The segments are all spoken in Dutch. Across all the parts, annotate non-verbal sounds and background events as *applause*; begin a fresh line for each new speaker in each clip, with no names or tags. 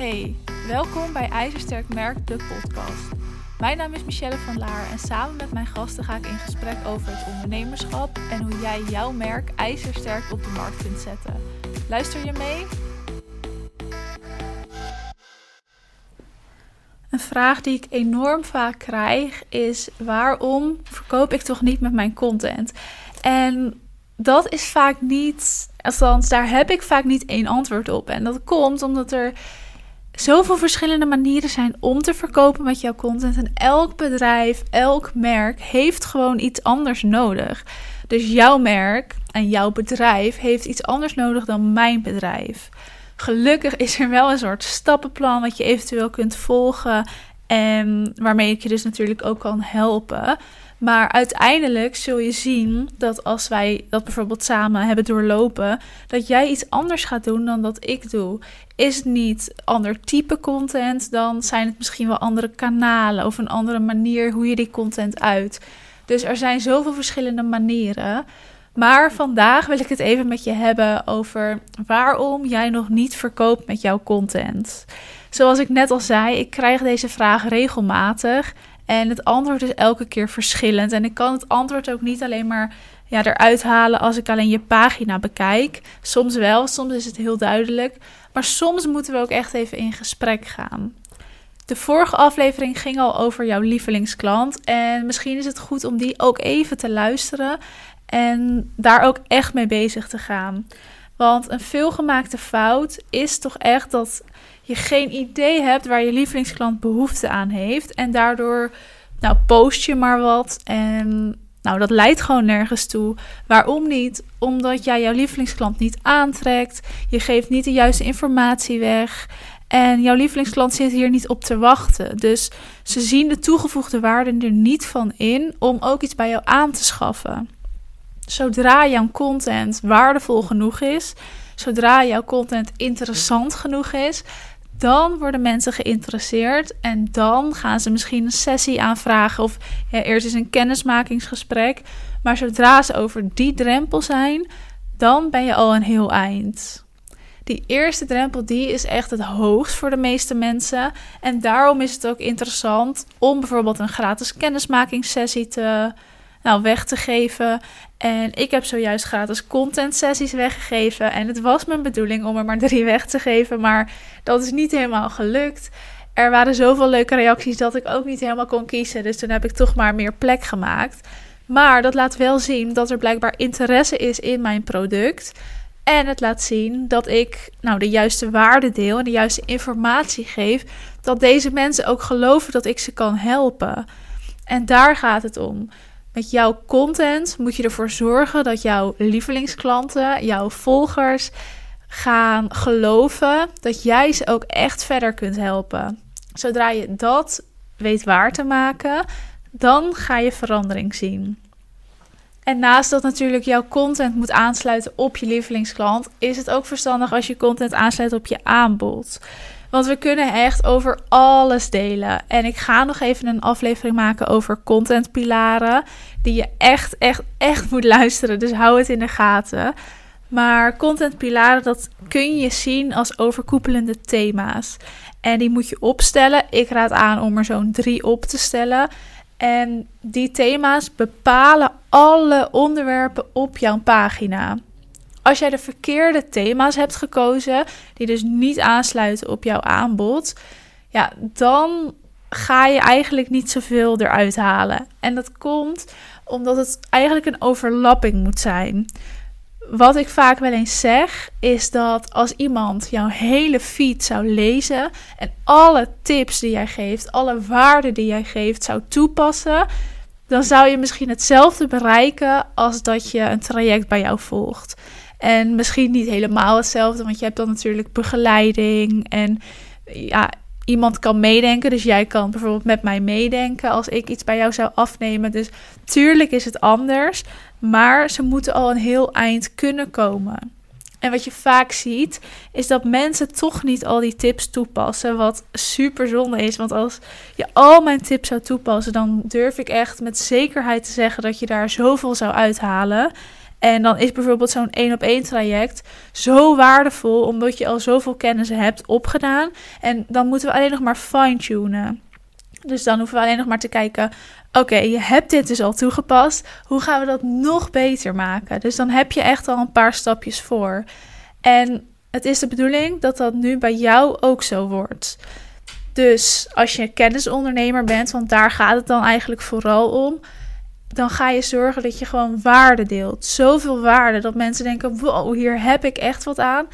Hey, welkom bij IJzersterk Merk, de podcast. Mijn naam is Michelle van Laar en samen met mijn gasten ga ik in gesprek over het ondernemerschap en hoe jij jouw merk ijzersterk op de markt kunt zetten. Luister je mee? Een vraag die ik enorm vaak krijg is: waarom verkoop ik toch niet met mijn content? En dat is vaak niet, althans, daar heb ik vaak niet één antwoord op. En dat komt omdat er zoveel verschillende manieren zijn om te verkopen met jouw content. En elk bedrijf, elk merk heeft gewoon iets anders nodig. Dus jouw merk en jouw bedrijf heeft iets anders nodig dan mijn bedrijf. Gelukkig is er wel een soort stappenplan wat je eventueel kunt volgen en waarmee ik je dus natuurlijk ook kan helpen. Maar uiteindelijk zul je zien dat als wij dat bijvoorbeeld samen hebben doorlopen, dat jij iets anders gaat doen dan dat ik doe. Is het niet ander type content, dan zijn het misschien wel andere kanalen of een andere manier hoe je die content uit. Dus er zijn zoveel verschillende manieren. Maar vandaag wil ik het even met je hebben over waarom jij nog niet verkoopt met jouw content. Zoals ik net al zei, ik krijg deze vraag regelmatig. En het antwoord is elke keer verschillend. En ik kan het antwoord ook niet alleen maar ja, eruit halen als ik alleen je pagina bekijk. Soms wel, soms is het heel duidelijk. Maar soms moeten we ook echt even in gesprek gaan. De vorige aflevering ging al over jouw lievelingsklant. En misschien is het goed om die ook even te luisteren. En daar ook echt mee bezig te gaan. Want een veelgemaakte fout is toch echt dat je geen idee hebt waar je lievelingsklant behoefte aan heeft. En daardoor, nou, post je maar wat. En nou, dat leidt gewoon nergens toe. Waarom niet? Omdat jij jouw lievelingsklant niet aantrekt. Je geeft niet de juiste informatie weg. En jouw lievelingsklant zit hier niet op te wachten. Dus ze zien de toegevoegde waarde er niet van in om ook iets bij jou aan te schaffen. Zodra jouw content waardevol genoeg is, zodra jouw content interessant genoeg is, dan worden mensen geïnteresseerd en dan gaan ze misschien een sessie aanvragen of eerst is een kennismakingsgesprek. Maar zodra ze over die drempel zijn, dan ben je al een heel eind. Die eerste drempel die is echt het hoogst voor de meeste mensen. En daarom is het ook interessant om bijvoorbeeld een gratis kennismakingssessie te, nou, weg te geven. En ik heb zojuist gratis content sessies weggegeven. En het was mijn bedoeling om er maar drie weg te geven. Maar dat is niet helemaal gelukt. Er waren zoveel leuke reacties dat ik ook niet helemaal kon kiezen. Dus toen heb ik toch maar meer plek gemaakt. Maar dat laat wel zien dat er blijkbaar interesse is in mijn product. En het laat zien dat ik nou, de juiste waarde deel en de juiste informatie geef. Dat deze mensen ook geloven dat ik ze kan helpen. En daar gaat het om. Met jouw content moet je ervoor zorgen dat jouw lievelingsklanten, jouw volgers gaan geloven dat jij ze ook echt verder kunt helpen. Zodra je dat weet waar te maken, dan ga je verandering zien. En naast dat natuurlijk jouw content moet aansluiten op je lievelingsklant, is het ook verstandig als je content aansluit op je aanbod. Want we kunnen echt over alles delen. En ik ga nog even een aflevering maken over contentpilaren. Die je echt, echt, echt moet luisteren. Dus hou het in de gaten. Maar contentpilaren, dat kun je zien als overkoepelende thema's. En die moet je opstellen. Ik raad aan om er zo'n drie op te stellen. En die thema's bepalen alle onderwerpen op jouw pagina. Als jij de verkeerde thema's hebt gekozen, die dus niet aansluiten op jouw aanbod, ja, dan ga je eigenlijk niet zoveel eruit halen. En dat komt omdat het eigenlijk een overlapping moet zijn. Wat ik vaak wel eens zeg, is dat als iemand jouw hele feed zou lezen en alle tips die jij geeft, alle waarden die jij geeft, zou toepassen, dan zou je misschien hetzelfde bereiken als dat je een traject bij jou volgt. En misschien niet helemaal hetzelfde, want je hebt dan natuurlijk begeleiding en ja, iemand kan meedenken. Dus jij kan bijvoorbeeld met mij meedenken als ik iets bij jou zou afnemen. Dus tuurlijk is het anders, maar ze moeten al een heel eind kunnen komen. En wat je vaak ziet, is dat mensen toch niet al die tips toepassen. Wat super zonde is. Want als je al mijn tips zou toepassen, dan durf ik echt met zekerheid te zeggen dat je daar zoveel zou uithalen. En dan is bijvoorbeeld zo'n één op één traject zo waardevol, omdat je al zoveel kennis hebt opgedaan. En dan moeten we alleen nog maar fine-tunen. Dus dan hoeven we alleen nog maar te kijken: oké, je hebt dit dus al toegepast. Hoe gaan we dat nog beter maken? Dus dan heb je echt al een paar stapjes voor. En het is de bedoeling dat dat nu bij jou ook zo wordt. Dus als je kennisondernemer bent, want daar gaat het dan eigenlijk vooral om, dan ga je zorgen dat je gewoon waarde deelt. Zoveel waarde dat mensen denken: wow, hier heb ik echt wat aan.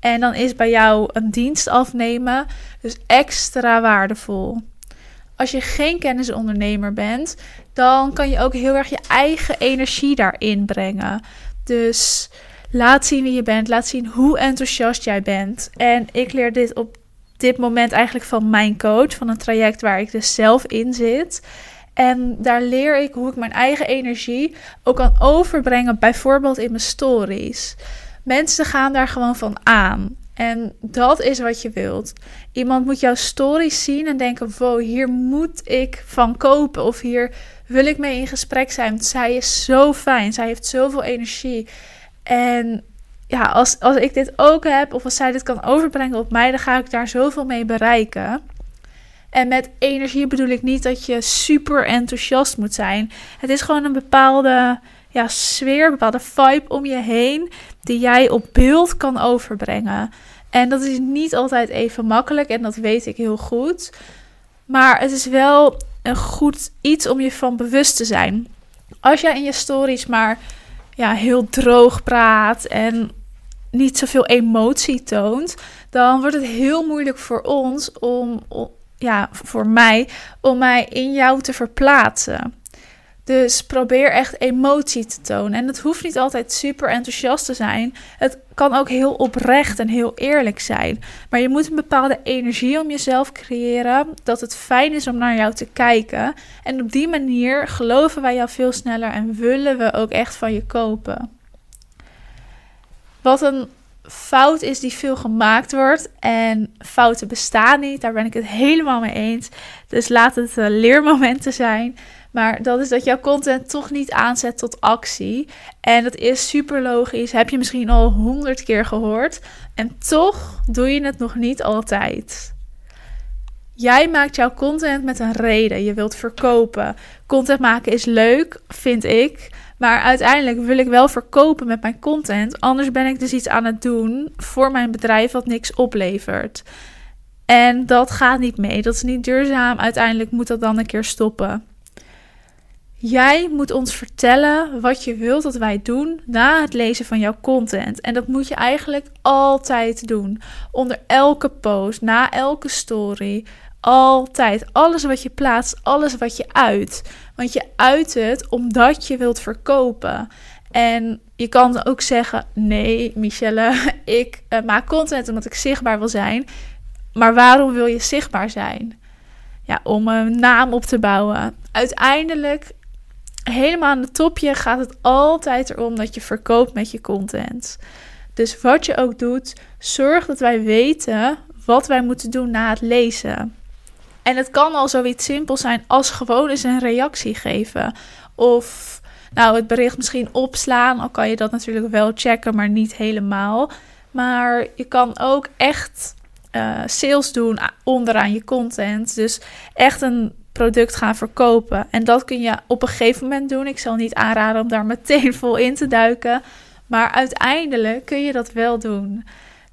En dan is bij jou een dienst afnemen dus extra waardevol. Als je geen kennisondernemer bent, dan kan je ook heel erg je eigen energie daarin brengen. Dus laat zien wie je bent, laat zien hoe enthousiast jij bent. En ik leer dit op dit moment eigenlijk van mijn coach, van een traject waar ik dus zelf in zit. En daar leer ik hoe ik mijn eigen energie ook kan overbrengen, bijvoorbeeld in mijn stories. Mensen gaan daar gewoon van aan. En dat is wat je wilt. Iemand moet jouw stories zien en denken: wow, hier moet ik van kopen. Of hier wil ik mee in gesprek zijn. Want zij is zo fijn. Zij heeft zoveel energie. En ja, als, als ik dit ook heb, of als zij dit kan overbrengen op mij, dan ga ik daar zoveel mee bereiken. En met energie bedoel ik niet dat je super enthousiast moet zijn. Het is gewoon een bepaalde ja, sfeer, een bepaalde vibe om je heen die jij op beeld kan overbrengen. En dat is niet altijd even makkelijk en dat weet ik heel goed. Maar het is wel een goed iets om je van bewust te zijn. Als jij in je stories maar ja, heel droog praat en niet zoveel emotie toont, dan wordt het heel moeilijk voor ons om, ja, voor mij, om mij in jou te verplaatsen. Dus probeer echt emotie te tonen. En het hoeft niet altijd super enthousiast te zijn. Het kan ook heel oprecht en heel eerlijk zijn. Maar je moet een bepaalde energie om jezelf creëren. Dat het fijn is om naar jou te kijken. En op die manier geloven wij jou veel sneller en willen we ook echt van je kopen. Wat een fout is die veel gemaakt wordt. En fouten bestaan niet. Daar ben ik het helemaal mee eens. Dus laat het uh, leermomenten zijn. Maar dat is dat jouw content toch niet aanzet tot actie. En dat is super logisch. Heb je misschien al honderd keer gehoord. En toch doe je het nog niet altijd. Jij maakt jouw content met een reden. Je wilt verkopen. Content maken is leuk, vind ik. Maar uiteindelijk wil ik wel verkopen met mijn content. Anders ben ik dus iets aan het doen voor mijn bedrijf wat niks oplevert. En dat gaat niet mee. Dat is niet duurzaam. Uiteindelijk moet dat dan een keer stoppen. Jij moet ons vertellen wat je wilt dat wij doen na het lezen van jouw content. En dat moet je eigenlijk altijd doen. Onder elke post, na elke story. Altijd. Alles wat je plaatst, alles wat je uit. Want je uit het omdat je wilt verkopen. En je kan ook zeggen: nee, Michelle, *laughs* ik uh, maak content omdat ik zichtbaar wil zijn. Maar waarom wil je zichtbaar zijn? Ja, om een naam op te bouwen. Uiteindelijk helemaal aan het topje gaat het altijd erom dat je verkoopt met je content. Dus wat je ook doet, zorg dat wij weten wat wij moeten doen na het lezen. En het kan al zoiets simpel zijn als gewoon eens een reactie geven. Of nou, het bericht misschien opslaan. Al kan je dat natuurlijk wel checken, maar niet helemaal. Maar je kan ook echt uh, sales doen onderaan je content. Dus echt een product gaan verkopen. En dat kun je op een gegeven moment doen. Ik zal niet aanraden om daar meteen *laughs* vol in te duiken. Maar uiteindelijk kun je dat wel doen.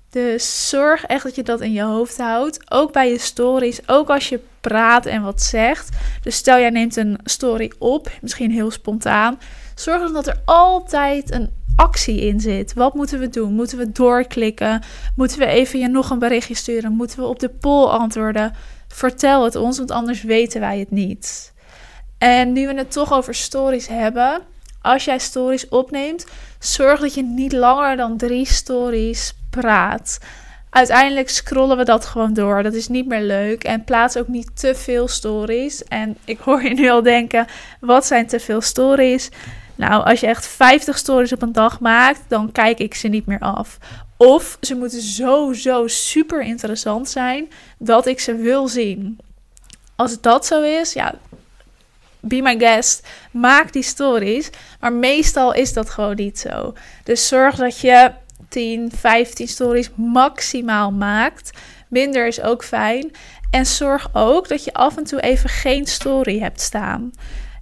Dus zorg echt dat je dat in je hoofd houdt. Ook bij je stories. Ook als je praat en wat zegt. Dus stel jij neemt een story op. Misschien heel spontaan. Zorg dat er altijd een actie in zit. Wat moeten we doen? Moeten we doorklikken? Moeten we even je nog een berichtje sturen? Moeten we op de poll antwoorden? Vertel het ons, want anders weten wij het niet. En nu we het toch over stories hebben. Als jij stories opneemt, zorg dat je niet langer dan drie stories praat. Uiteindelijk scrollen we dat gewoon door. Dat is niet meer leuk. En plaats ook niet te veel stories. En ik hoor je nu al denken: wat zijn te veel stories? Nou, als je echt 50 stories op een dag maakt, dan kijk ik ze niet meer af. Of ze moeten zo, zo super interessant zijn dat ik ze wil zien. Als dat zo is, ja, be my guest, maak die stories. Maar meestal is dat gewoon niet zo. Dus zorg dat je 10, 15 stories maximaal maakt. Minder is ook fijn. En zorg ook dat je af en toe even geen story hebt staan.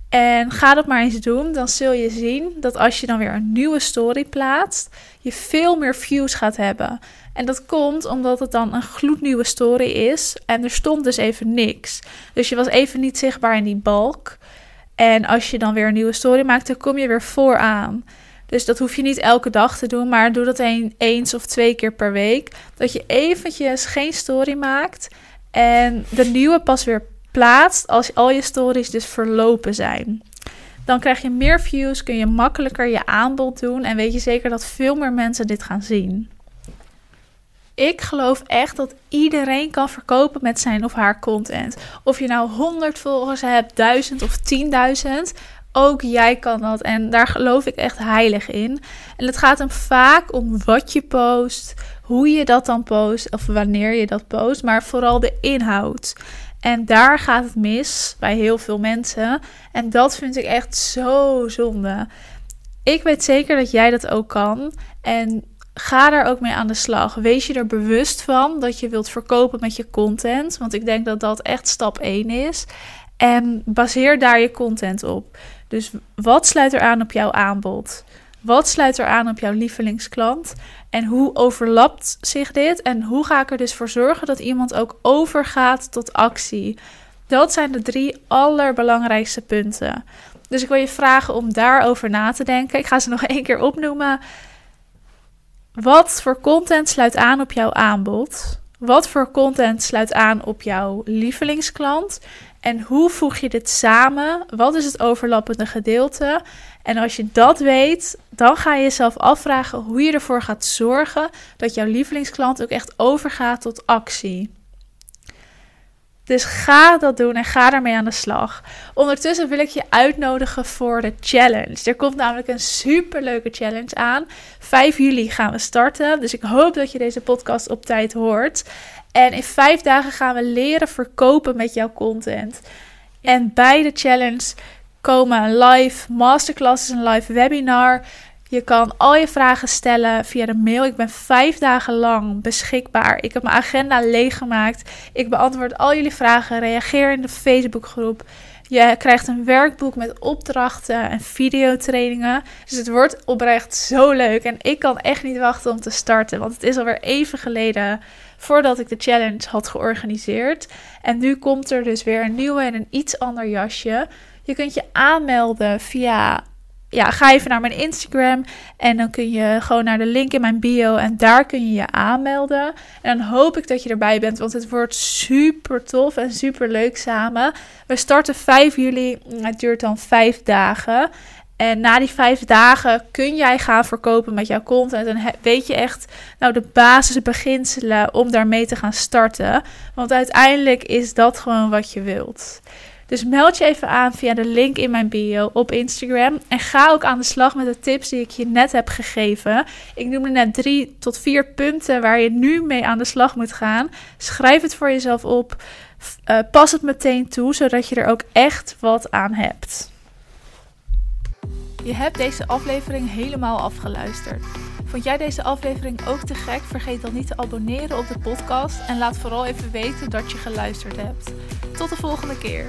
En ga dat maar eens doen. Dan zul je zien dat als je dan weer een nieuwe story plaatst, je veel meer views gaat hebben. En dat komt omdat het dan een gloednieuwe story is. En er stond dus even niks. Dus je was even niet zichtbaar in die balk. En als je dan weer een nieuwe story maakt, dan kom je weer vooraan. Dus dat hoef je niet elke dag te doen, maar doe dat een, eens of twee keer per week. Dat je eventjes geen story maakt en de nieuwe pas weer plaatst als al je stories dus verlopen zijn. Dan krijg je meer views, kun je makkelijker je aanbod doen en weet je zeker dat veel meer mensen dit gaan zien. Ik geloof echt dat iedereen kan verkopen met zijn of haar content. Of je nou 100 volgers hebt, 1000 of 10.000. Ook jij kan dat. En daar geloof ik echt heilig in. En het gaat hem vaak om wat je post, hoe je dat dan post, of wanneer je dat post, maar vooral de inhoud. En daar gaat het mis bij heel veel mensen. En dat vind ik echt zo zonde. Ik weet zeker dat jij dat ook kan. En ga daar ook mee aan de slag. Wees je er bewust van dat je wilt verkopen met je content. Want ik denk dat dat echt stap 1 is. En baseer daar je content op. Dus wat sluit er aan op jouw aanbod? Wat sluit er aan op jouw lievelingsklant? En hoe overlapt zich dit? En hoe ga ik er dus voor zorgen dat iemand ook overgaat tot actie? Dat zijn de drie allerbelangrijkste punten. Dus ik wil je vragen om daarover na te denken. Ik ga ze nog één keer opnoemen. Wat voor content sluit aan op jouw aanbod? Wat voor content sluit aan op jouw lievelingsklant? En hoe voeg je dit samen? Wat is het overlappende gedeelte? En als je dat weet, dan ga je jezelf afvragen hoe je ervoor gaat zorgen dat jouw lievelingsklant ook echt overgaat tot actie. Dus ga dat doen en ga daarmee aan de slag. Ondertussen wil ik je uitnodigen voor de challenge. Er komt namelijk een superleuke challenge aan. 5 juli gaan we starten. Dus ik hoop dat je deze podcast op tijd hoort. En in vijf dagen gaan we leren verkopen met jouw content. En bij de challenge komen een live masterclass, een live webinar. Je kan al je vragen stellen via de mail. Ik ben vijf dagen lang beschikbaar. Ik heb mijn agenda leeggemaakt. Ik beantwoord al jullie vragen. Reageer in de Facebookgroep. Je krijgt een werkboek met opdrachten en videotrainingen. Dus het wordt oprecht zo leuk. En ik kan echt niet wachten om te starten. Want het is alweer even geleden voordat ik de challenge had georganiseerd. En nu komt er dus weer een nieuwe en een iets ander jasje. Je kunt je aanmelden via. Ja, ga even naar mijn Instagram en dan kun je gewoon naar de link in mijn bio en daar kun je je aanmelden. En dan hoop ik dat je erbij bent, want het wordt super tof en super leuk samen. We starten 5 juli, het duurt dan 5 dagen. En na die vijf dagen kun jij gaan verkopen met jouw content. En weet je echt nou de basisbeginselen om daarmee te gaan starten. Want uiteindelijk is dat gewoon wat je wilt. Dus meld je even aan via de link in mijn bio op Instagram. En ga ook aan de slag met de tips die ik je net heb gegeven. Ik noemde net drie tot vier punten waar je nu mee aan de slag moet gaan. Schrijf het voor jezelf op. Uh, pas het meteen toe, zodat je er ook echt wat aan hebt. Je hebt deze aflevering helemaal afgeluisterd. Vond jij deze aflevering ook te gek? Vergeet dan niet te abonneren op de podcast en laat vooral even weten dat je geluisterd hebt. Tot de volgende keer.